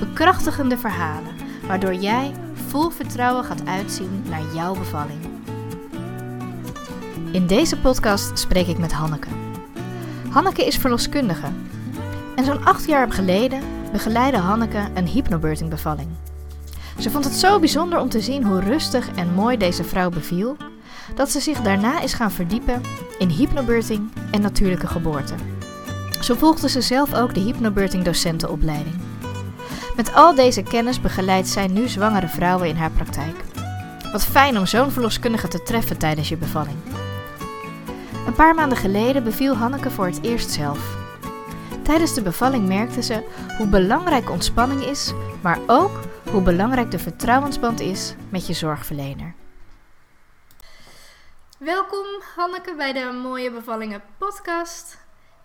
Bekrachtigende verhalen, waardoor jij vol vertrouwen gaat uitzien naar jouw bevalling. In deze podcast spreek ik met Hanneke. Hanneke is verloskundige. En zo'n acht jaar geleden begeleidde Hanneke een hypnobirthing bevalling. Ze vond het zo bijzonder om te zien hoe rustig en mooi deze vrouw beviel, dat ze zich daarna is gaan verdiepen in hypnobirthing en natuurlijke geboorte. Zo volgde ze zelf ook de hypnobirthing docentenopleiding. Met al deze kennis begeleidt zij nu zwangere vrouwen in haar praktijk. Wat fijn om zo'n verloskundige te treffen tijdens je bevalling. Een paar maanden geleden beviel Hanneke voor het eerst zelf. Tijdens de bevalling merkte ze hoe belangrijk ontspanning is, maar ook hoe belangrijk de vertrouwensband is met je zorgverlener. Welkom Hanneke bij de Mooie Bevallingen podcast.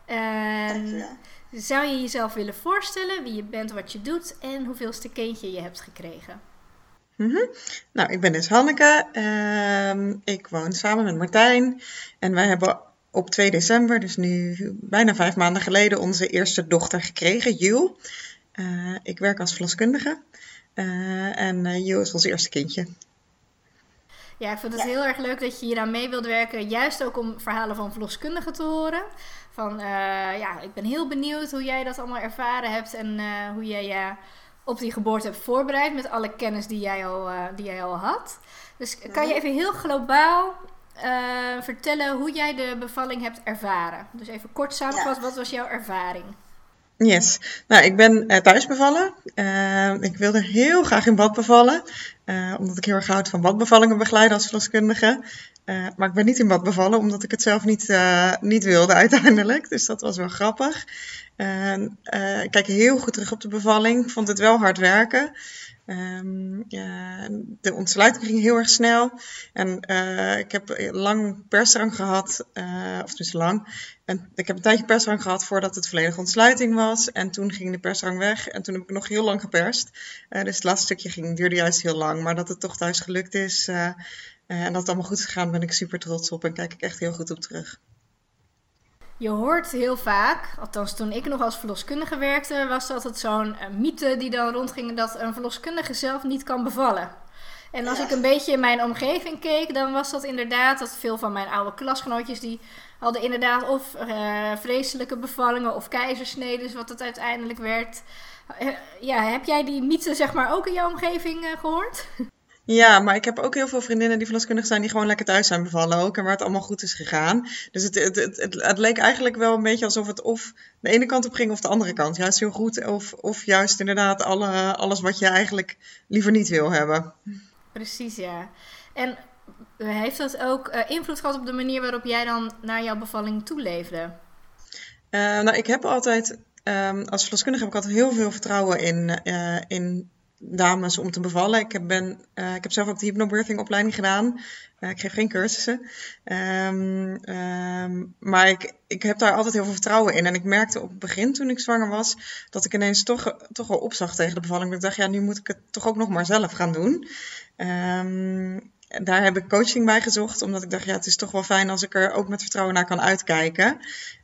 En zou je jezelf willen voorstellen wie je bent, wat je doet en hoeveelste kindje je hebt gekregen? Mm Nou, ik ben dus Hanneke. Uh, ik woon samen met Martijn. En wij hebben op 2 december, dus nu bijna vijf maanden geleden, onze eerste dochter gekregen, Jul. Uh, ik werk als verloskundige. Uh, en uh, Jul is ons eerste kindje. Ja, ik vind het heel erg leuk dat je hier aan mee wilt werken. Juist ook om verhalen van verloskundigen te horen. Van, ja, ik ben heel benieuwd hoe jij dat allemaal ervaren hebt en hoe jij je op die geboorte hebt voorbereid met alle kennis die jij al, die jij al had. Dus kan je even heel globaal vertellen hoe jij de bevalling hebt ervaren. Dus even kort samengevat, wat was jouw ervaring? Yes, nou ik ben uh, thuis bevallen. Uh, ik wilde heel graag in bad bevallen, omdat ik heel erg houd van badbevallingen begeleiden als verloskundige. maar ik ben niet in bad bevallen, omdat ik het zelf niet, niet wilde uiteindelijk. Dus dat was wel grappig. ik kijk heel goed terug op de bevalling, vond het wel hard werken. Ja, de ontsluiting ging heel erg snel. En ik heb lang persdrang gehad, of dus lang. En ik heb een tijdje persdrang gehad voordat het volledige ontsluiting was. En toen ging de persdrang weg. En toen heb ik nog heel lang geperst. Uh, dus het laatste stukje ging, duurde juist heel lang. Maar dat het toch thuis gelukt is en dat het allemaal goed is gegaan, ben ik super trots op. En kijk ik echt heel goed op terug. Je hoort heel vaak, althans toen ik nog als verloskundige werkte, was dat het zo'n eh, mythe die dan rondging dat een verloskundige zelf niet kan bevallen. En als ik een beetje in mijn omgeving keek, dan was dat inderdaad dat veel van mijn oude klasgenootjes die hadden inderdaad of uh, vreselijke bevallingen of keizersneden, wat het uiteindelijk werd. Uh, ja, heb jij die mythe zeg maar ook in jouw omgeving uh, gehoord? Ja, maar ik heb ook heel veel vriendinnen die verloskundig zijn die gewoon lekker thuis zijn bevallen ook en waar het allemaal goed is gegaan. Dus het, het, het, het, het leek eigenlijk wel een beetje alsof het of de ene kant op ging of de andere kant. Juist heel goed of, of juist inderdaad alle, alles wat je eigenlijk liever niet wil hebben. Precies, ja. En heeft dat ook uh, invloed gehad op de manier waarop jij dan naar jouw bevalling toeleefde? Uh, nou, ik heb altijd, um, als verloskundige heb ik altijd heel veel vertrouwen in, in dames om te bevallen. Ik heb, ben, ik heb zelf ook de hypnobirthing opleiding gedaan. Ik geef geen cursussen. Um, um, maar ik, ik heb daar altijd heel veel vertrouwen in. En ik merkte op het begin toen ik zwanger was, dat ik ineens toch, toch wel opzag tegen de bevalling. Ik dacht, ja, nu moet ik het toch ook nog maar zelf gaan doen. Um, daar heb ik coaching bij gezocht, omdat ik dacht, ja, het is toch wel fijn als ik er ook met vertrouwen naar kan uitkijken.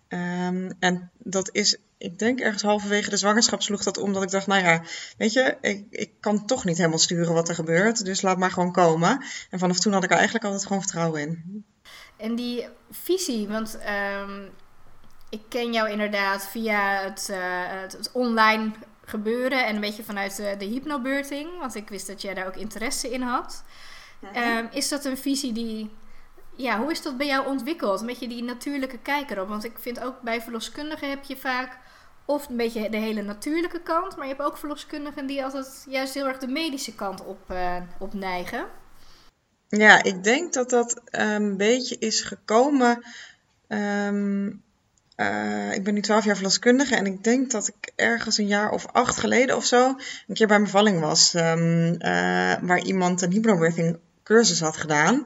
Um, en dat is, ik denk ergens halverwege de zwangerschap sloeg dat om, dat ik dacht, nou ja, weet je, ik, ik kan toch niet helemaal sturen wat er gebeurt, dus laat maar gewoon komen. En vanaf toen had ik er eigenlijk altijd gewoon vertrouwen in. En die visie, want um, ik ken jou inderdaad via het, uh, het, het, online gebeuren en een beetje vanuit de, hypnobirthing, want ik wist dat jij daar ook interesse in had. Um, is dat een visie die ja, hoe is dat bij jou ontwikkeld? Een beetje die natuurlijke kijker op. Want ik vind ook bij verloskundigen heb je vaak of een beetje de hele natuurlijke kant. Maar je hebt ook verloskundigen die altijd juist heel erg de medische kant op, uh, op neigen. Ja, ik denk dat dat een beetje is gekomen um, eh, ik ben nu 12 jaar verloskundige en ik denk dat ik ergens een jaar of acht geleden of zo een keer bij een bevalling was. ehm, eh, waar iemand een hypnobirthing cursus had gedaan.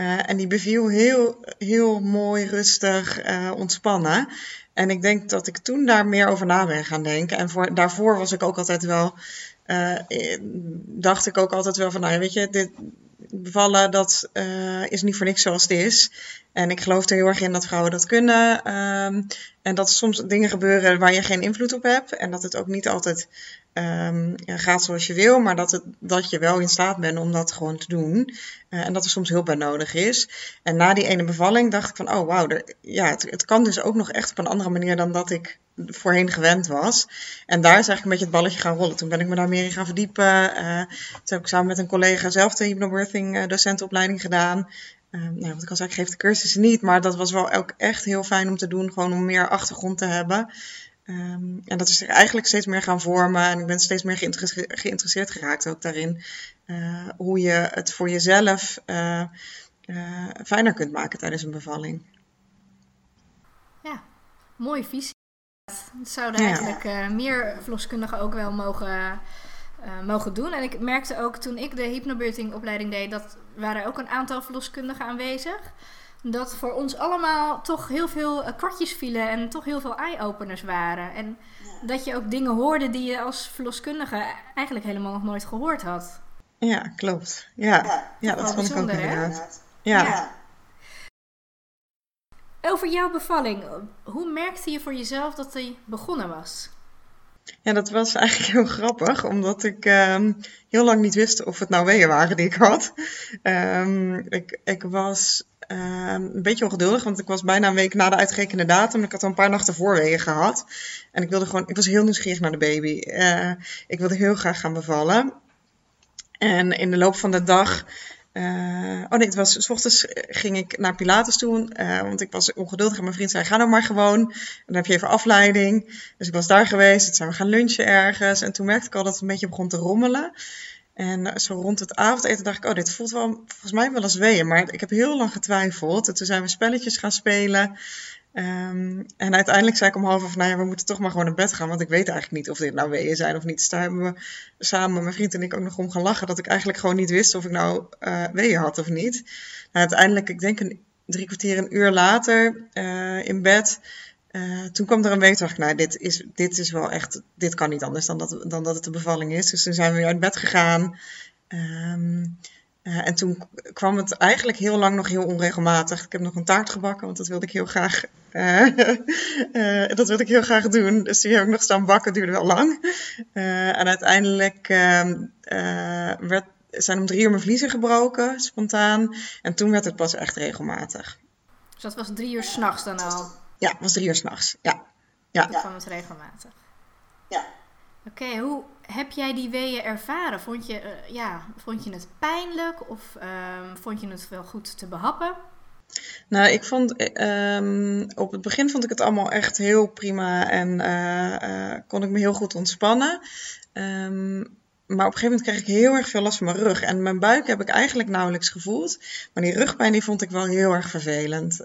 Eh, en die beviel heel, heel mooi, rustig, eh, ontspannen. En ik denk dat ik toen daar meer over na ben gaan denken. En voor, daarvoor was ik ook altijd wel, eh, dacht ik ook altijd wel van, nou weet je, dit bevallen, dat is niet voor niks zoals het is. En ik geloof er heel erg in dat vrouwen dat kunnen. ehm, en dat soms dingen gebeuren waar je geen invloed op hebt. En dat het ook niet altijd ehm, gaat zoals je wil, maar dat, het, dat je wel in staat bent om dat gewoon te doen. Eh, en dat er soms hulp bij nodig is. En na die ene bevalling dacht ik van, oh wauw, ja, het, kan dus ook nog echt op een andere manier dan dat ik voorheen gewend was. En daar is eigenlijk een beetje het balletje gaan rollen. Toen ben ik me daar meer in gaan verdiepen. Eh, toen heb ik samen met een collega zelf de hypnobirthing eh, docentenopleiding gedaan. Eh, nou, wat ik al zei, ik geef de cursussen niet, maar dat was wel ook echt heel fijn om te doen, gewoon om meer achtergrond te hebben. Ehm, en dat is zich eigenlijk steeds meer gaan vormen en ik ben steeds meer geïnteresse- geïnteresseerd geraakt ook daarin. eh, hoe je het voor jezelf eh, eh, fijner kunt maken tijdens een bevalling. Ja, mooie visie. Dat zouden eigenlijk meer verloskundigen ook wel mogen, eh, mogen doen. En ik merkte ook toen ik de hypnobirthing opleiding deed, dat waren ook een aantal verloskundigen aanwezig. Dat voor ons allemaal toch heel veel eh, kwartjes vielen en toch heel veel eye-openers waren. En dat je ook dingen hoorde die je als verloskundige eigenlijk helemaal nog nooit gehoord had. Ja, klopt. Ja, ja dat vond ik ook inderdaad. Ja. Ja. Over jouw bevalling, hoe merkte je voor jezelf dat die begonnen was? Ja, dat was eigenlijk heel grappig, omdat ik ehm, heel lang niet wist of het nou weeën waren die ik had. Ehm, ik, ik was ehm, een beetje ongeduldig, want ik was bijna een week na de uitgerekende datum. Ik had al een paar nachten voor weeën gehad. En ik wilde gewoon, ik was heel nieuwsgierig naar de baby. Eh, ik wilde heel graag gaan bevallen. En in de loop van de dag. Eh, oh nee, het was. S ochtends ging ik naar Pilates toe. eh, want ik was ongeduldig. En mijn vriend zei: Ga nou maar gewoon. Dan heb je even afleiding. Dus ik was daar geweest. Toen zijn we gaan lunchen ergens. En toen merkte ik al dat het een beetje begon te rommelen. En eh, zo rond het avondeten dacht ik: Oh, dit voelt wel volgens mij wel als weeën. Maar ik heb heel lang getwijfeld. En toen zijn we spelletjes gaan spelen. Ehm, en uiteindelijk zei ik om half of, nou ja, we moeten toch maar gewoon naar bed gaan, want ik weet eigenlijk niet of dit nou weeën zijn of niet. Dus daar hebben we samen, mijn vriend en ik, ook nog om gaan lachen, dat ik eigenlijk gewoon niet wist of ik nou eh weeën had of niet. Nou, uiteindelijk, ik denk een drie kwartier, een uur later eh, in bed, eh, toen kwam er een week, dacht ik, nou, dit is, dit is wel echt, dit kan niet anders dan dat, dan dat het de bevalling is. Dus toen zijn we weer uit bed gegaan. Ehm, eh, en toen kwam het eigenlijk heel lang nog heel onregelmatig. Ik heb nog een taart gebakken, want dat wilde ik heel graag, eh, eh, dat wilde ik heel graag doen. Dus die heb ik nog staan bakken, duurde wel lang. Eh, en uiteindelijk ehm, eh, werd, zijn om drie uur mijn vliezen gebroken, spontaan. En toen werd het pas echt regelmatig. Dus dat was drie uur s'nachts dan al. Ja, het was drie uur s'nachts. Ja. Ja. Toen kwam het regelmatig. Ja. Oké, hoe heb jij die weeën ervaren? Vond je, eh, ja, vond je het pijnlijk of ehm, vond je het wel goed te behappen? Nou, ik vond, eh, ehm, op het begin vond ik het allemaal echt heel prima en eh, kon ik me heel goed ontspannen. Ehm, maar op een gegeven moment kreeg ik heel erg veel last van mijn rug. En mijn buik heb ik eigenlijk nauwelijks gevoeld. Maar die rugpijn die vond ik wel heel erg vervelend.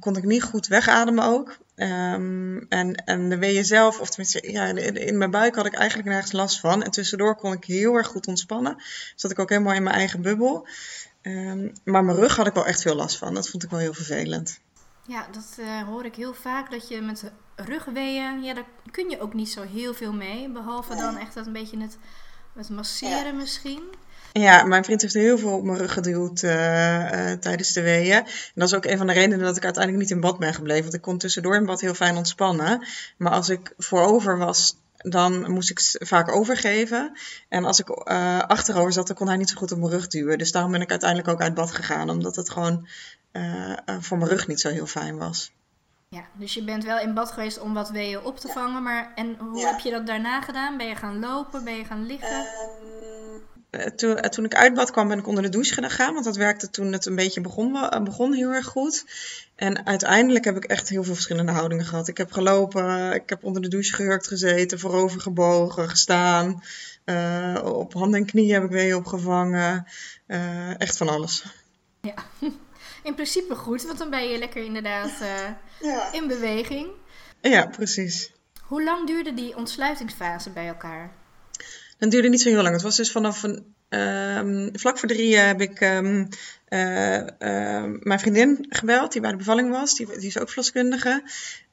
Kon ik niet goed wegademen ook. Ehm, en, en de weeën zelf, of tenminste, ja, in, in mijn buik had ik eigenlijk nergens last van. En tussendoor kon ik heel erg goed ontspannen. Zat ik ook helemaal in mijn eigen bubbel. Ehm, maar mijn rug had ik wel echt veel last van. Dat vond ik wel heel vervelend. Ja, dat eh, hoor ik heel vaak. Dat je met rugweeën, ja, daar kun je ook niet zo heel veel mee. Behalve dan echt dat een beetje het, het masseren misschien. Ja, mijn vriend heeft heel veel op mijn rug geduwd eh, eh, tijdens de weeën. En dat is ook een van de redenen dat ik uiteindelijk niet in bad ben gebleven. Want ik kon tussendoor in bad heel fijn ontspannen. Maar als ik voorover was, dan moest ik vaak overgeven. En als ik eh, achterover zat, dan kon hij niet zo goed op mijn rug duwen. Dus daarom ben ik uiteindelijk ook uit bad gegaan. Omdat het gewoon voor mijn rug niet zo heel fijn was. Ja, dus je bent wel in bad geweest om wat weeën op te vangen. Maar en hoe Ja. heb je dat daarna gedaan? Ben je gaan lopen? Ben je gaan liggen? Eh, toen, eh, toen ik uit bad kwam, ben ik onder de douche gegaan. Want dat werkte toen het een beetje begon, eh, begon heel erg goed. En uiteindelijk heb ik echt heel veel verschillende houdingen gehad. Ik heb gelopen, ik heb onder de douche gehurkt gezeten, voorover gebogen, gestaan. Eh, op handen en knieën heb ik weer opgevangen. Eh, echt van alles. in principe goed, want dan ben je lekker inderdaad uh, in beweging. Ja, precies. Hoe lang duurde die ontsluitingsfase bij elkaar? Dat duurde niet zo heel lang. Het was dus vanaf een. Um, vlak voor drie heb ik um, uh, uh, mijn vriendin gebeld, die bij de bevalling was. Die, die is ook verloskundige.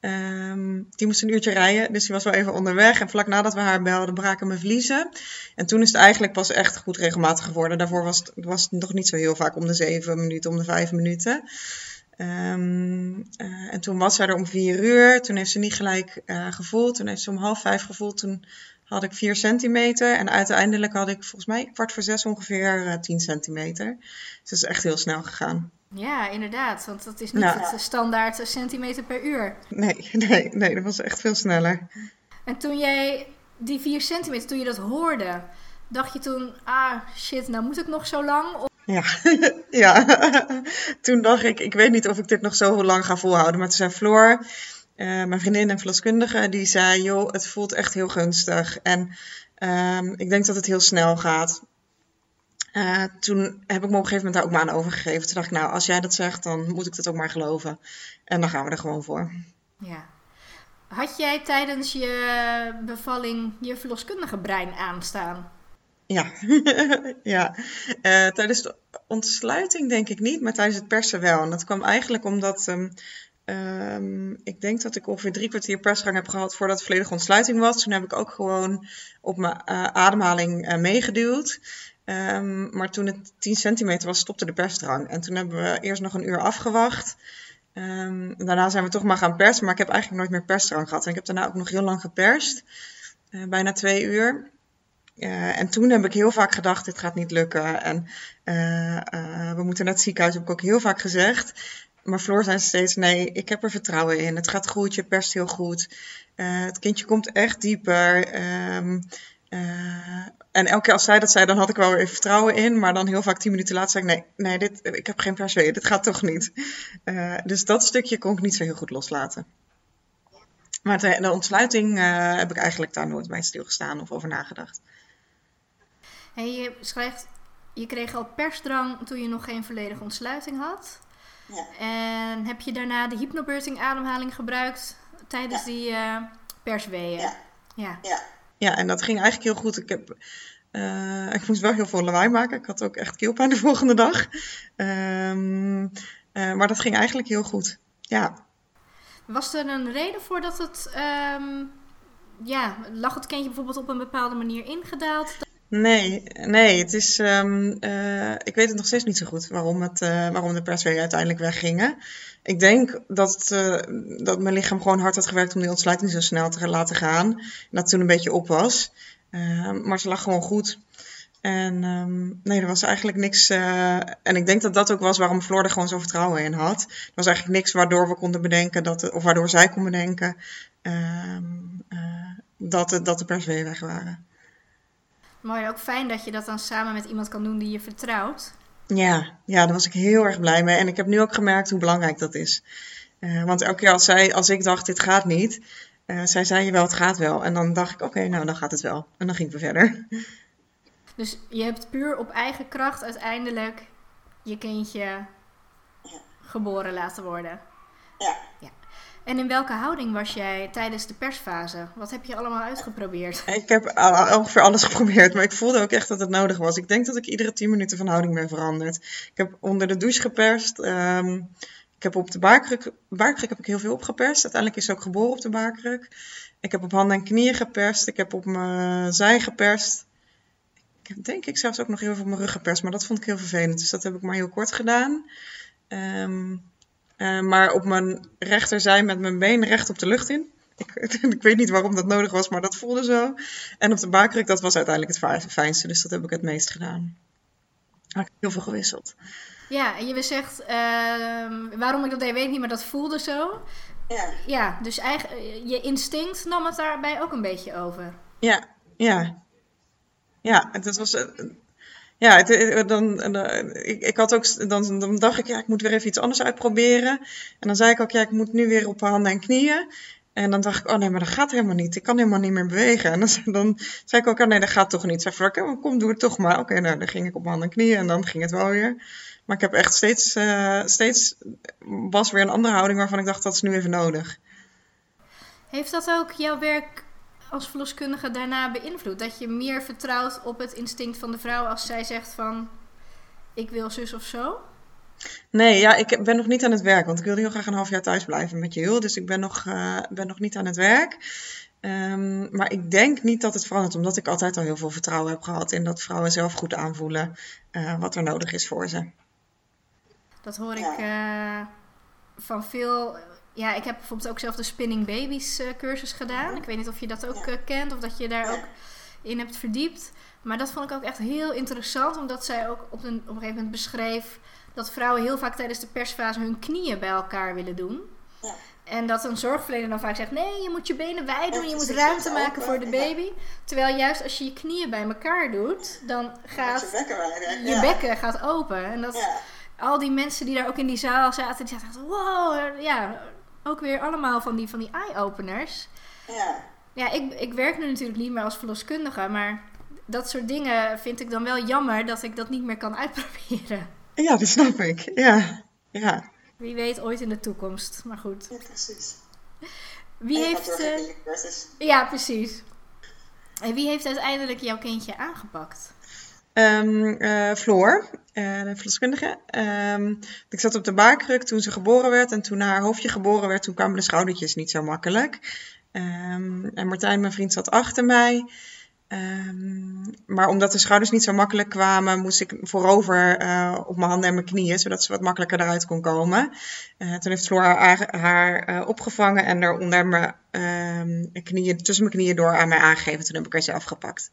Um, die moest een uurtje rijden, dus die was wel even onderweg. En vlak nadat we haar belden, braken mijn vliezen. En toen is het eigenlijk pas echt goed regelmatig geworden. Daarvoor was het, was het nog niet zo heel vaak om de zeven minuten, om de vijf minuten. Uh, en toen was zij er om vier uur. Toen heeft ze niet gelijk gevoeld. Toen heeft ze om half vijf gevoeld. Toen had ik 4 centimeter. En uiteindelijk had ik volgens mij kwart voor zes ongeveer uh, 10 centimeter. Dus dat is echt heel snel gegaan. Ja, inderdaad. Want dat is niet nou, het standaard centimeter per uur. Nee, nee, nee, dat was echt veel sneller. En toen jij die 4 centimeter, toen je dat hoorde, dacht je toen, ah shit, nou moet ik nog zo lang? Of... Ja, ja. toen dacht ik, ik weet niet of ik dit nog zo lang ga volhouden. Maar toen zei Floor, uh, mijn vriendin en verloskundige, die zei, joh, het voelt echt heel gunstig. En um, ik denk dat het heel snel gaat. Uh, toen heb ik me op een gegeven moment daar ook maar aan overgegeven. Toen dacht ik, nou, als jij dat zegt, dan moet ik dat ook maar geloven. En dan gaan we er gewoon voor. Ja. Had jij tijdens je bevalling je verloskundige brein aanstaan? Ja, ja. Uh, tijdens de ontsluiting denk ik niet, maar tijdens het persen wel. En dat kwam eigenlijk omdat um, um, ik denk dat ik ongeveer drie kwartier persgang heb gehad voordat volledige ontsluiting was. Toen heb ik ook gewoon op mijn uh, ademhaling uh, meegeduwd. Um, maar toen het 10 centimeter was, stopte de persdrang. En toen hebben we eerst nog een uur afgewacht. Um, daarna zijn we toch maar gaan persen, maar ik heb eigenlijk nooit meer persdrang gehad. En ik heb daarna ook nog heel lang geperst, uh, bijna twee uur. En toen heb ik heel vaak gedacht, dit gaat niet lukken. En we moeten naar het ziekenhuis, heb ik ook heel vaak gezegd. Maar Floor zei steeds, nee, ik heb er vertrouwen in. Het gaat goed, je perst heel goed. het kindje komt echt dieper. Um, en elke keer als zij dat zei, dan had ik wel weer vertrouwen in. Maar dan heel vaak tien minuten later zei ik, nee, nee dit, ik heb geen perswee, dit gaat toch niet. dus dat stukje kon ik niet zo heel goed loslaten. Maar de, de ontsluiting heb ik eigenlijk daar nooit bij stilgestaan of over nagedacht. En je schrijft, je kreeg al persdrang toen je nog geen volledige ontsluiting had. Ja. En heb je daarna de hypnobirthing ademhaling gebruikt tijdens ja. die uh, persweeën? Ja. ja. Ja. ja, en dat ging eigenlijk heel goed. Ik, heb, uh, ik moest wel heel veel lawaai maken. Ik had ook echt keelpijn de volgende dag. Um, uh, maar dat ging eigenlijk heel goed. Ja. Was er een reden voor dat het... Um, ja, lag het kindje bijvoorbeeld op een bepaalde manier ingedaald? Nee, nee, het is. Um, uh, ik weet het nog steeds niet zo goed waarom, het, uh, waarom de perswegen uiteindelijk weggingen. Ik denk dat, uh, dat mijn lichaam gewoon hard had gewerkt om die ontsluiting zo snel te laten gaan. En dat toen een beetje op was. maar ze lag gewoon goed. En um, nee, er was eigenlijk niks. en ik denk dat dat ook was waarom Floor er gewoon zo vertrouwen in had. Er was eigenlijk niks waardoor we konden bedenken dat, of waardoor zij kon bedenken ehm, dat, dat de perswegen weg waren. Mooi, ook fijn dat je dat dan samen met iemand kan doen die je vertrouwt. Ja, ja, daar was ik heel erg blij mee. En ik heb nu ook gemerkt hoe belangrijk dat is. Uh, want elke keer als, zij, als ik dacht, dit gaat niet, uh, zij zei je wel, het gaat wel. En dan dacht ik, oké, okay, nou dan gaat het wel. En dan ging we verder. Dus je hebt puur op eigen kracht uiteindelijk je kindje ja. geboren laten worden. Ja. ja. En in welke houding was jij tijdens de persfase? Wat heb je allemaal uitgeprobeerd? Ik heb ongeveer alles geprobeerd, maar ik voelde ook echt dat het nodig was. Ik denk dat ik iedere 10 minuten van houding ben veranderd. Ik heb onder de douche geperst. Um, ik heb op de baarkruk, baarkruk heb ik heel veel opgeperst. Uiteindelijk is ze ook geboren op de baarkruk. Ik heb op handen en knieën geperst. Ik heb op mijn zij geperst. Ik heb denk ik zelfs ook nog heel veel op mijn rug geperst, maar dat vond ik heel vervelend. Dus dat heb ik maar heel kort gedaan. Um, uh, maar op mijn rechterzij met mijn been recht op de lucht in. Ik, ik, weet niet waarom dat nodig was, maar dat voelde zo. En op de baarkruk, dat was uiteindelijk het fijnste. Dus dat heb ik het meest gedaan. Ik heel veel gewisseld. Ja, en je zegt, uh, waarom ik dat deed, weet ik niet, maar dat voelde zo. Ja. Ja, dus eigenlijk, je instinct nam het daarbij ook een beetje over. Ja, ja. Ja, het was, ja, dan, dan, ik, ik had ook, dan, dan dacht ik, ja, ik moet weer even iets anders uitproberen. En dan zei ik ook, ja, ik moet nu weer op handen en knieën. En dan dacht ik, oh nee, maar dat gaat helemaal niet. Ik kan helemaal niet meer bewegen. En dan, dan zei ik ook, oh nee, dat gaat toch niet. Zei ik, kom, doe het toch maar. Oké, nou, dan ging ik op handen en knieën en dan ging het wel weer. Maar ik heb echt steeds, uh, steeds was weer een andere houding waarvan ik dacht dat is nu even nodig. Heeft dat ook jouw werk als verloskundige daarna beïnvloed? Dat je meer vertrouwt op het instinct van de vrouw als zij zegt van ik wil zus of zo? Nee, ja, ik ben nog niet aan het werk, want ik wilde heel graag een half jaar thuis blijven met Jill. Dus ik ben nog, uh, ben nog niet aan het werk. Um, maar ik denk niet dat het verandert, omdat ik altijd al heel veel vertrouwen heb gehad in dat vrouwen zelf goed aanvoelen uh, wat er nodig is voor ze. Dat hoor ik uh, van veel. Ja, ik heb bijvoorbeeld ook zelf de Spinning Babies cursus gedaan. Ik weet niet of je dat ook kent of dat je daar ook in hebt verdiept. Maar dat vond ik ook echt heel interessant, omdat zij ook op een, op een gegeven moment beschreef dat vrouwen heel vaak tijdens de persfase hun knieën bij elkaar willen doen. Ja. En dat een zorgverlener dan vaak zegt: nee, je moet je benen wijd doen, je moet ruimte maken voor de baby. Terwijl juist als je je knieën bij elkaar doet, dan gaat je bekken, je bekken gaat open. En dat al die mensen die daar ook in die zaal zaten, die zaten: wow, ja, ook weer allemaal van die, van die eye-openers. Ja. Ja, ik, ik werk nu natuurlijk niet meer als verloskundige, maar dat soort dingen vind ik dan wel jammer dat ik dat niet meer kan uitproberen. Ja, dat snap ik. Ja, ja. Wie weet ooit in de toekomst, maar goed. Ja, precies. Wie heeft... Uh... Ja, precies. En wie heeft uiteindelijk jouw kindje aangepakt? Um, uh, Floor, uh, de verloskundige. Um, ik zat op de baarkruk toen ze geboren werd. En toen haar hoofdje geboren werd, toen kwamen de schoudertjes niet zo makkelijk. Um, en Martijn, mijn vriend, zat achter mij. Maar omdat de schouders niet zo makkelijk kwamen, moest ik voorover uh, op mijn handen en mijn knieën, zodat ze wat makkelijker eruit kon komen. Toen heeft Floor haar, opgevangen en er onder mijn knieën, tussen mijn knieën door aan mij aangegeven. Toen heb ik haar zelf gepakt.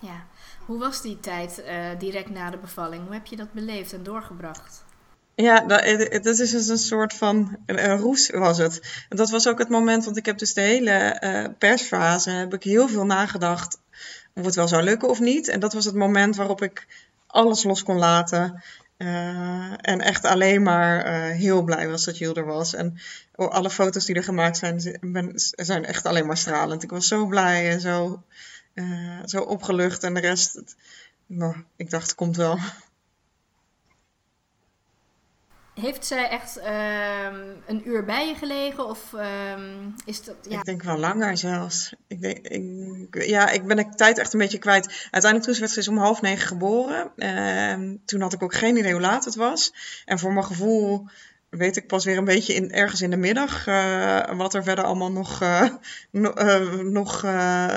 Ja, hoe was die tijd direct na de bevalling? Hoe heb je dat beleefd en doorgebracht? Ja, dat, dat is dus een soort van een, roes was het. En dat was ook het moment, want ik heb dus de hele uh, persfase, heb ik heel veel nagedacht of het wel zou lukken of niet. En dat was het moment waarop ik alles los kon laten. Uh, en echt alleen maar heel blij was dat Jill er was. En alle foto's die er gemaakt zijn, zijn echt alleen maar stralend. Ik was zo blij en zo, uh, zo opgelucht. En de rest, het, nou, ik dacht, het komt wel. Heeft zij echt um, een uur bij je gelegen? Of um, is dat. Ja. Ik denk wel langer zelfs. Ik denk, ik, ja, ik ben de tijd echt een beetje kwijt. Uiteindelijk toen werd ze om half negen geboren. Uh, toen had ik ook geen idee hoe laat het was. En voor mijn gevoel weet ik pas weer een beetje in, ergens in de middag uh, wat er verder allemaal nog, no, uh, nog,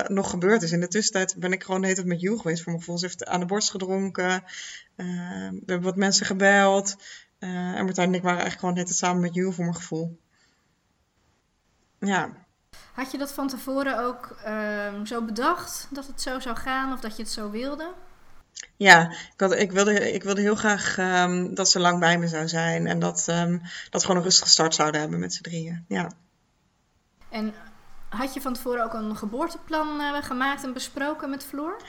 nog gebeurd is. In de tussentijd ben ik gewoon de hele met Jules geweest. Voor mijn gevoel. Ze heeft aan de borst gedronken. we hebben wat mensen gebeld. En Martijn en ik waren eigenlijk gewoon net samen met Jules voor mijn gevoel. Ja. Had je dat van tevoren ook uh, zo bedacht dat het zo zou gaan of dat je het zo wilde? Ja, ik, had, ik, wilde, ik wilde heel graag um, dat ze lang bij me zou zijn en dat, um, dat we gewoon een rustige start zouden hebben met z'n drieën. Ja. En had je van tevoren ook een geboorteplan uh, gemaakt en besproken met Floor?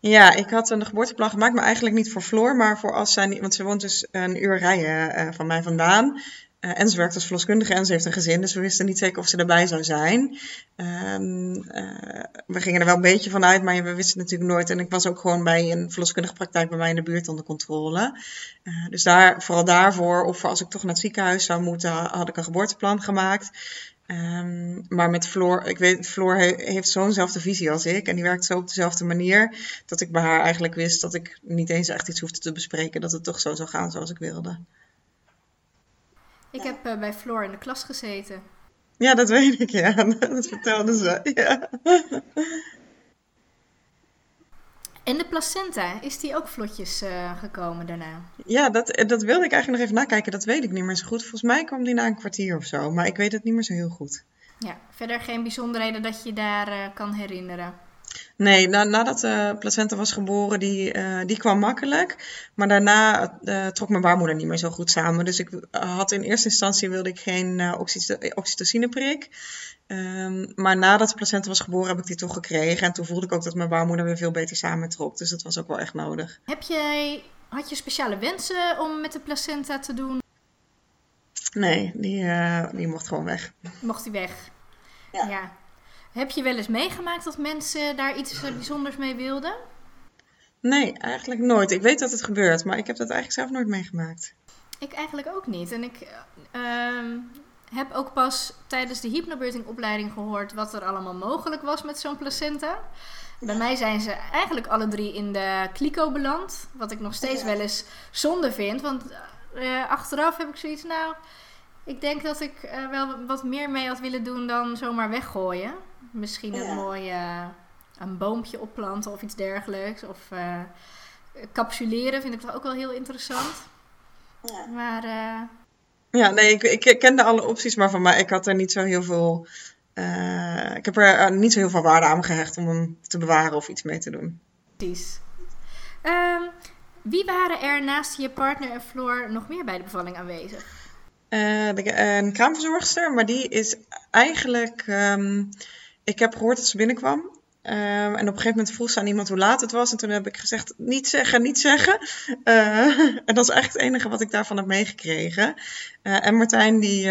Ja, ik had een geboorteplan gemaakt, maar eigenlijk niet voor Floor, maar voor als zij Want ze woont dus een uur rijden uh, van mij vandaan. Uh, en ze werkt als verloskundige en ze heeft een gezin, dus we wisten niet zeker of ze erbij zou zijn. Um, uh, we gingen er wel een beetje van uit, maar we wisten natuurlijk nooit. En ik was ook gewoon bij een verloskundige praktijk bij mij in de buurt onder controle. Uh, dus daar, vooral daarvoor, of als ik toch naar het ziekenhuis zou moeten, had ik een geboorteplan gemaakt. Um, maar met Floor, ik weet, Floor he, heeft zo'nzelfde visie als ik. En die werkt zo op dezelfde manier. Dat ik bij haar eigenlijk wist dat ik niet eens echt iets hoefde te bespreken. Dat het toch zo zou gaan zoals ik wilde. Ik heb uh, bij Floor in de klas gezeten. Ja, dat weet ik, ja. Dat vertelde ze, ja. En de placenta, is die ook vlotjes uh, gekomen daarna? Ja, dat, dat wilde ik eigenlijk nog even nakijken. Dat weet ik niet meer zo goed. Volgens mij kwam die na een kwartier of zo. Maar ik weet het niet meer zo heel goed. Ja, verder geen bijzonderheden dat je daar uh, kan herinneren? Nee, na, nadat de placenta was geboren, die, uh, die kwam makkelijk. Maar daarna uh, trok mijn baarmoeder niet meer zo goed samen. Dus ik had in eerste instantie wilde ik geen uh, oxytocineprik. Um, maar nadat de placenta was geboren, heb ik die toch gekregen. En toen voelde ik ook dat mijn baarmoeder weer veel beter samentrok. Dus dat was ook wel echt nodig. Heb jij, had je speciale wensen om met de placenta te doen? Nee, die, die mocht gewoon weg. Mocht die weg? Ja. ja. Heb je wel eens meegemaakt dat mensen daar iets bijzonders mee wilden? Nee, eigenlijk nooit. Ik weet dat het gebeurt, maar ik heb dat eigenlijk zelf nooit meegemaakt. Ik eigenlijk ook niet. En ik ehm, heb ook pas tijdens de hypnobirthing-opleiding gehoord wat er allemaal mogelijk was met zo'n placenta. Bij mij zijn ze eigenlijk alle drie in de kliko beland. Wat ik nog steeds wel eens zonde vind. Want eh, achteraf heb ik zoiets, nou, ik denk dat ik uh, wel wat meer mee had willen doen dan zomaar weggooien. Misschien een mooi uh, een boompje opplanten of iets dergelijks. Of capsuleren vind ik toch ook wel heel interessant. Ja. Maar... ja, nee, ik, ik kende alle opties, maar van mij, ik had er niet zo heel veel uh, ik heb er uh, niet zo heel veel waarde aan gehecht om hem te bewaren of iets mee te doen. Precies. Um, wie waren er naast je partner en Floor nog meer bij de bevalling aanwezig? Uh, de, een kraamverzorgster, maar die is eigenlijk. Um, ik heb gehoord dat ze binnenkwam. Um, en op een gegeven moment vroeg ze aan iemand hoe laat het was. En toen heb ik gezegd: niet zeggen, niet zeggen. en dat is eigenlijk het enige wat ik daarvan heb meegekregen. en Martijn, die.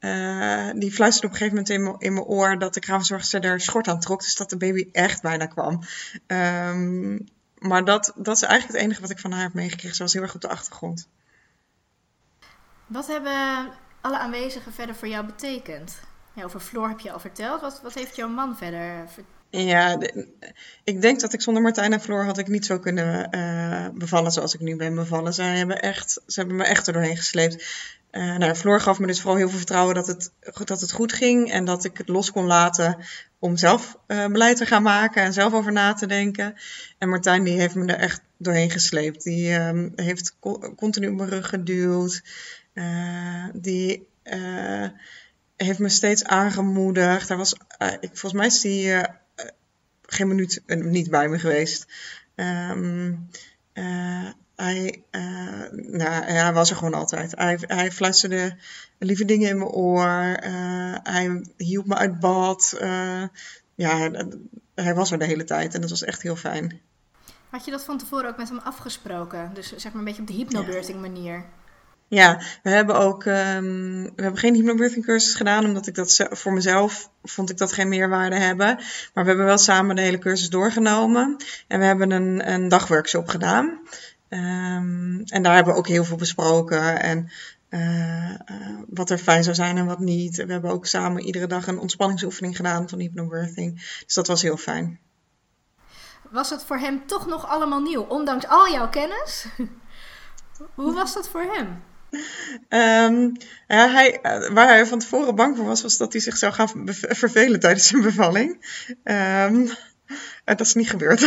Uh, die fluisterde op een gegeven moment in mijn, oor dat de kraamzorgster er schort aan trok. Dus dat de baby echt bijna kwam. Um, maar dat, dat is eigenlijk het enige wat ik van haar heb meegekregen. Ze was heel erg op de achtergrond. Wat hebben alle aanwezigen verder voor jou betekend? Over Floor heb je al verteld. Wat, wat heeft jouw man verder verteld? Ja, ik denk dat ik zonder Martijn en Floor had ik niet zo kunnen uh, bevallen zoals ik nu ben bevallen. Zij hebben, echt, ze hebben me echt er doorheen gesleept. Uh, Floor gaf me dus vooral heel veel vertrouwen dat het, dat het goed ging en dat ik het los kon laten om zelf beleid te gaan maken en zelf over na te denken. En Martijn die heeft me er echt doorheen gesleept. Die uh, heeft co continu op mijn rug geduwd. Die heeft me steeds aangemoedigd. Daar was, ik, volgens mij is die geen minuut niet bij me geweest. Um, hij, nou, hij was er gewoon altijd. Hij, hij fluisterde lieve dingen in mijn oor. Hij hielp me uit bad. Ja, hij was er de hele tijd en dat was echt heel fijn. Had je dat van tevoren ook met hem afgesproken? Dus zeg maar een beetje op de hypnobirthing manier? Ja, we hebben ook um, we hebben geen hypnobirthing cursus gedaan, omdat ik dat voor mezelf vond ik dat geen meerwaarde hebben. Maar we hebben wel samen de hele cursus doorgenomen. En we hebben een, een dagworkshop gedaan. Um, en daar hebben we ook heel veel besproken. En uh, uh, wat er fijn zou zijn en wat niet. We hebben ook samen iedere dag een ontspanningsoefening gedaan van hypnobirthing. Dus dat was heel fijn. Was het voor hem toch nog allemaal nieuw, ondanks al jouw kennis? Hoe was dat voor hem? Um, ja, hij, eh, waar hij van tevoren bang voor was, was dat hij zich zou gaan vervelen tijdens zijn bevalling. Uh, dat is niet gebeurd.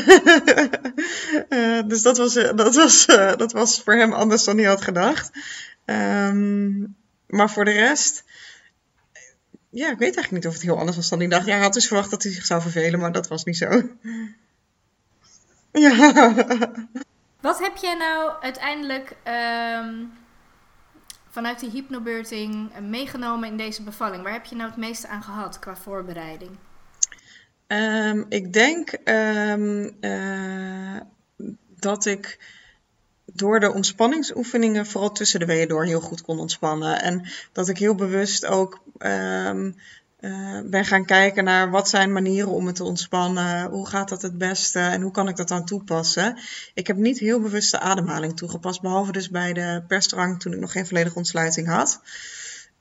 uh, dus dat was, uh, dat, was, dat was voor hem anders dan hij had gedacht. Um, maar voor de rest. Ja, ik weet eigenlijk niet of het heel anders was dan hij dacht. Ja, hij had dus verwacht dat hij zich zou vervelen, maar dat was niet zo. ja. Wat heb jij nou uiteindelijk vanuit die hypnobirthing meegenomen in deze bevalling? Waar heb je nou het meeste aan gehad qua voorbereiding? Um, ik denk um, uh, dat ik door de ontspanningsoefeningen, vooral tussen de weeën door, heel goed kon ontspannen. En dat ik heel bewust ook um, uh, ben gaan kijken naar wat zijn manieren om me te ontspannen. Hoe gaat dat het beste en hoe kan ik dat dan toepassen? Ik heb niet heel bewust de ademhaling toegepast, behalve dus bij de persdrang toen ik nog geen volledige ontsluiting had.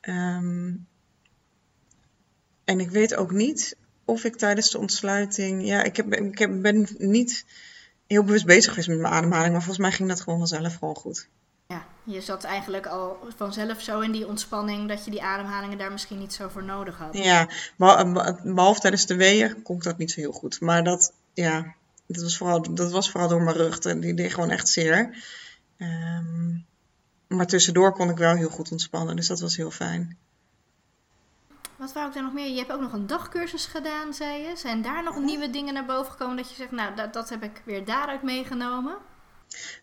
Um, en ik weet ook niet of ik tijdens de ontsluiting. Ja, ik, heb, ik heb, ben niet heel bewust bezig geweest met mijn ademhaling, maar volgens mij ging dat gewoon vanzelf gewoon goed. Ja, je zat eigenlijk al vanzelf zo in die ontspanning dat je die ademhalingen daar misschien niet zo voor nodig had. Ja, behalve tijdens de weeën kon ik dat niet zo heel goed. Maar dat, ja, dat was vooral, dat was vooral door mijn rug. Die deed gewoon echt zeer. Um, maar tussendoor kon ik wel heel goed ontspannen, dus dat was heel fijn. Wat wou ik daar nog meer? Je hebt ook nog een dagcursus gedaan, zei je. Zijn daar nog nieuwe dingen naar boven gekomen dat je zegt, nou, dat, dat heb ik weer daaruit meegenomen?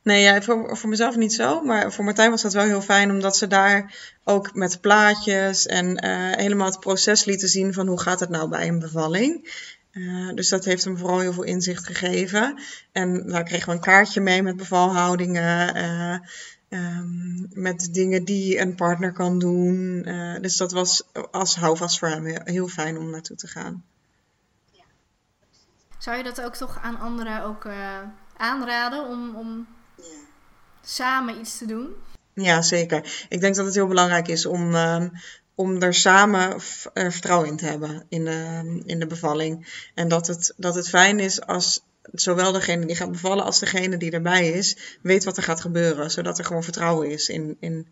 Nee, ja, voor, voor mezelf niet zo. Maar voor Martijn was dat wel heel fijn, omdat ze daar ook met plaatjes en uh, helemaal het proces lieten zien van hoe gaat het nou bij een bevalling. Uh, dus dat heeft hem vooral heel veel inzicht gegeven. En daar kregen we een kaartje mee met bevalhoudingen. Uh, Um, met dingen die een partner kan doen. Dus dat was als houvast voor hem heel, fijn om naartoe te gaan. Zou je dat ook toch aan anderen ook aanraden om, om Ja. samen iets te doen? Ja, zeker. Ik denk dat het heel belangrijk is om, ehm, om er samen er vertrouwen in te hebben in de, in de bevalling. En dat het, dat het fijn is als zowel degene die gaat bevallen als degene die erbij is, weet wat er gaat gebeuren. Zodat er gewoon vertrouwen is in, in,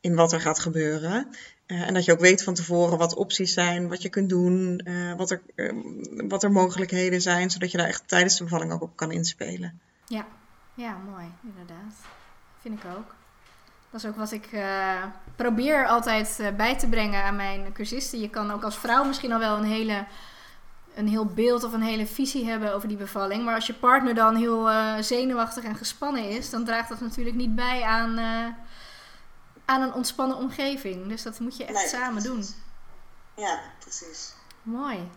in wat er gaat gebeuren. Eh, en dat je ook weet van tevoren wat opties zijn, wat je kunt doen, eh, wat, er, eh, wat er mogelijkheden zijn, zodat je daar echt tijdens de bevalling ook op kan inspelen. Ja, ja, mooi, inderdaad. Vind ik ook. Dat is ook wat ik eh, probeer altijd eh, bij te brengen aan mijn cursisten. Je kan ook als vrouw misschien al wel een, hele, een heel beeld of een hele visie hebben over die bevalling. Maar als je partner dan heel eh, zenuwachtig en gespannen is, dan draagt dat natuurlijk niet bij aan, aan een ontspannen omgeving. Dus dat moet je echt Nee, samen doen. Ja, precies. Mooi.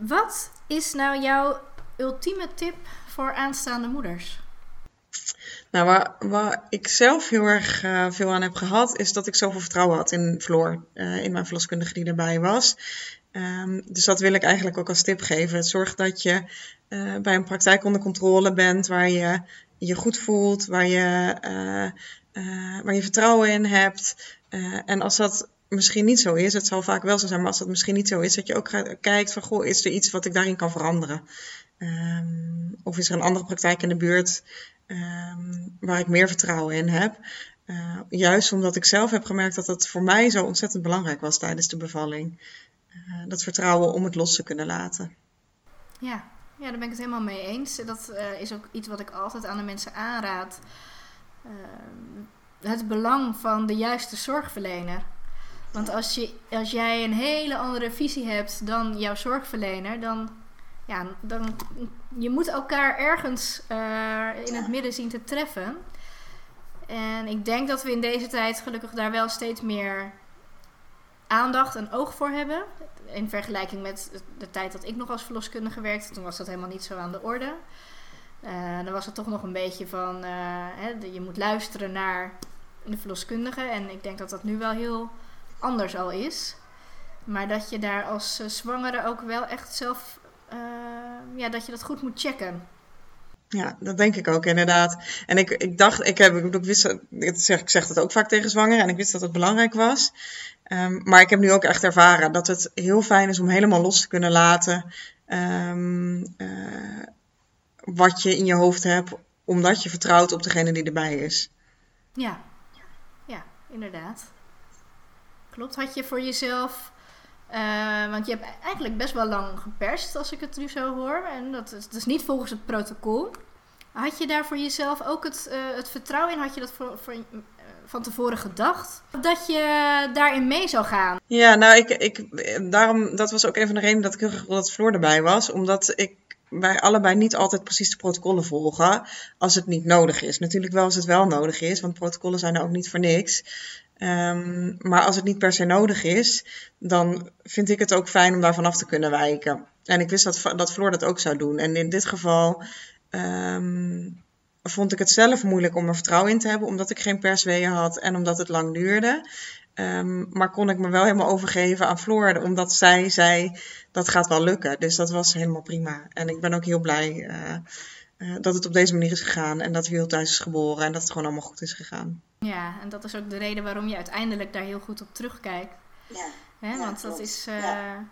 Wat is nou jouw ultieme tip voor aanstaande moeders? Nou, waar, ik zelf heel erg eh, veel aan heb gehad, is dat ik zoveel vertrouwen had in Floor, eh, in mijn verloskundige die erbij was. Ehm, dus dat wil ik eigenlijk ook als tip geven. Zorg dat je eh, bij een praktijk onder controle bent, waar je je goed voelt, waar je, waar je vertrouwen in hebt. En als dat misschien niet zo is, het zal vaak wel zo zijn, maar als dat misschien niet zo is, dat je ook kijkt van, goh, is er iets wat ik daarin kan veranderen? Ehm, of is er een andere praktijk in de buurt ehm, waar ik meer vertrouwen in heb? Eh, juist omdat ik zelf heb gemerkt dat dat voor mij zo ontzettend belangrijk was tijdens de bevalling. Eh, dat vertrouwen om het los te kunnen laten. Ja, ja, daar ben ik het helemaal mee eens. Dat eh, is ook iets wat ik altijd aan de mensen aanraad. Eh, het belang van de juiste zorgverlener. Want als, je, als jij een hele andere visie hebt dan jouw zorgverlener, dan, ja, dan je moet elkaar ergens eh, in het midden zien te treffen. En ik denk dat we in deze tijd gelukkig daar wel steeds meer aandacht en oog voor hebben. In vergelijking met de tijd dat ik nog als verloskundige werkte, toen was dat helemaal niet zo aan de orde. Eh, dan was het toch nog een beetje van, eh, hè, je moet luisteren naar de verloskundige. En ik denk dat dat nu wel heel anders al is. Maar dat je daar als zwangere ook wel echt zelf, eh, ja, dat je dat goed moet checken. Ja, dat denk ik ook inderdaad. En ik, ik dacht, ik, heb, ik, wist, ik zeg, ik zeg dat ook vaak tegen zwangeren en ik wist dat het belangrijk was. Ehm, maar ik heb nu ook echt ervaren dat het heel fijn is om helemaal los te kunnen laten ehm, eh, wat je in je hoofd hebt, omdat je vertrouwt op degene die erbij is. Ja, ja, inderdaad. Klopt. Had je voor jezelf, eh, want je hebt eigenlijk best wel lang geperst, als ik het nu zo hoor. En dat is, is niet volgens het protocol. Had je daar voor jezelf ook het, eh, het vertrouwen in? Had je dat voor, voor, eh, van tevoren gedacht? Dat je daarin mee zou gaan? Ja, nou, ik, ik, daarom, dat was ook een van de redenen dat ik heel graag wilde dat Floor erbij was. Omdat ik, wij allebei niet altijd precies de protocollen volgen als het niet nodig is. Natuurlijk wel als het wel nodig is, want protocollen zijn ook niet voor niks. Ehm, maar als het niet per se nodig is, dan vind ik het ook fijn om daarvan af te kunnen wijken. En ik wist dat, dat Floor dat ook zou doen. En in dit geval ehm, vond ik het zelf moeilijk om er vertrouwen in te hebben, omdat ik geen persweeën had en omdat het lang duurde. Ehm, maar kon ik me wel helemaal overgeven aan Floor, omdat zij zei dat gaat wel lukken. Dus dat was helemaal prima. En ik ben ook heel blij eh, eh, dat het op deze manier is gegaan en dat Wiel thuis is geboren en dat het gewoon allemaal goed is gegaan. Ja, en dat is ook de reden waarom je uiteindelijk daar heel goed op terugkijkt. Ja, Hè? Ja, Want dat klopt. is. eh, Ja.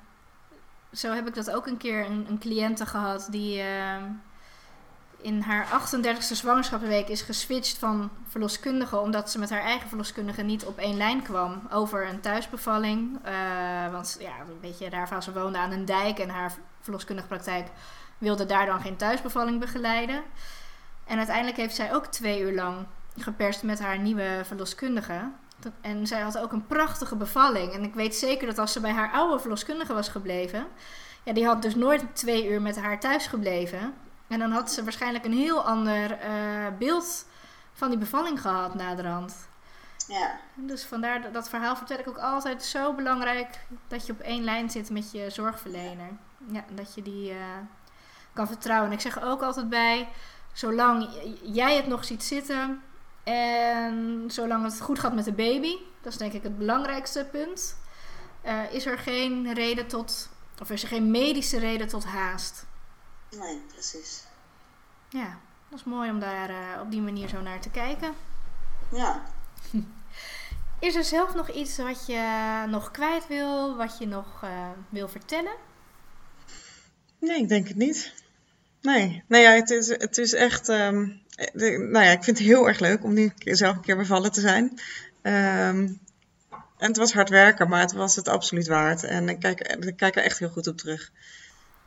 Zo heb ik dat ook een keer een, een cliënte gehad die eh, in haar 38e zwangerschapsweek is geswitcht van verloskundige. Omdat ze met haar eigen verloskundige niet op één lijn kwam over een thuisbevalling. Eh, want ja, weet je, daarvan ze woonde aan een dijk en haar verloskundige praktijk wilde daar dan geen thuisbevalling begeleiden. En uiteindelijk heeft zij ook twee uur lang geperst met haar nieuwe verloskundige. En zij had ook een prachtige bevalling. En ik weet zeker dat als ze bij haar oude verloskundige was gebleven, ja, die had dus nooit twee uur met haar thuis gebleven. En dan had ze waarschijnlijk een heel ander eh, beeld van die bevalling gehad naderhand. Ja, Dus vandaar dat, dat verhaal vertel ik ook altijd zo belangrijk dat je op één lijn zit met je zorgverlener. Ja, en dat je die eh, kan vertrouwen. En ik zeg er ook altijd bij, zolang jij het nog ziet zitten en zolang het goed gaat met de baby, dat is denk ik het belangrijkste punt, eh, is er geen reden tot, of is er geen medische reden tot haast. Nee, precies. Ja, Dat is mooi om daar eh, op die manier zo naar te kijken. Ja. Is er zelf nog iets wat je nog kwijt wil, wat je nog eh, wil vertellen? Nee, ik denk het niet. Nee, nee ja, het, is, het is echt. ehm, de- nou ja, ik vind het heel erg leuk om nu een keer- zelf een keer bevallen te zijn. Ehm, en het was hard werken, maar het was het absoluut waard. En ik kijk, ik kijk er echt heel goed op terug.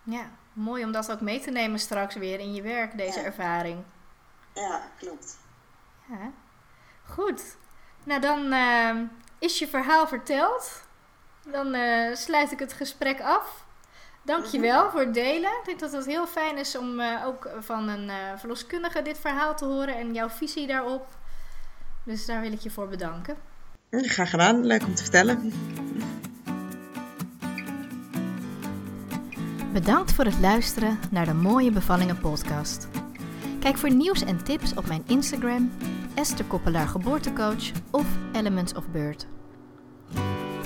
Ja, mooi om dat ook mee te nemen straks weer in je werk, deze Ja. ervaring. Ja, klopt. Ja. Goed. Nou, dan eh, is je verhaal verteld. Dan eh, sluit ik het gesprek af. Dankjewel voor het delen. Ik denk dat het heel fijn is om eh, ook van een eh, verloskundige dit verhaal te horen en jouw visie daarop. Dus daar wil ik je voor bedanken. Graag gedaan, leuk om te vertellen. Bedankt voor het luisteren naar de Mooie Bevallingen podcast. Kijk voor nieuws en tips op mijn Instagram, Esther Koppelaar Geboortecoach of Elements of Birth.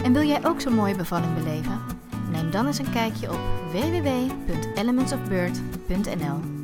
En wil jij ook zo'n mooie bevalling beleven? Neem dan eens een kijkje op www.elementsofbirth.nl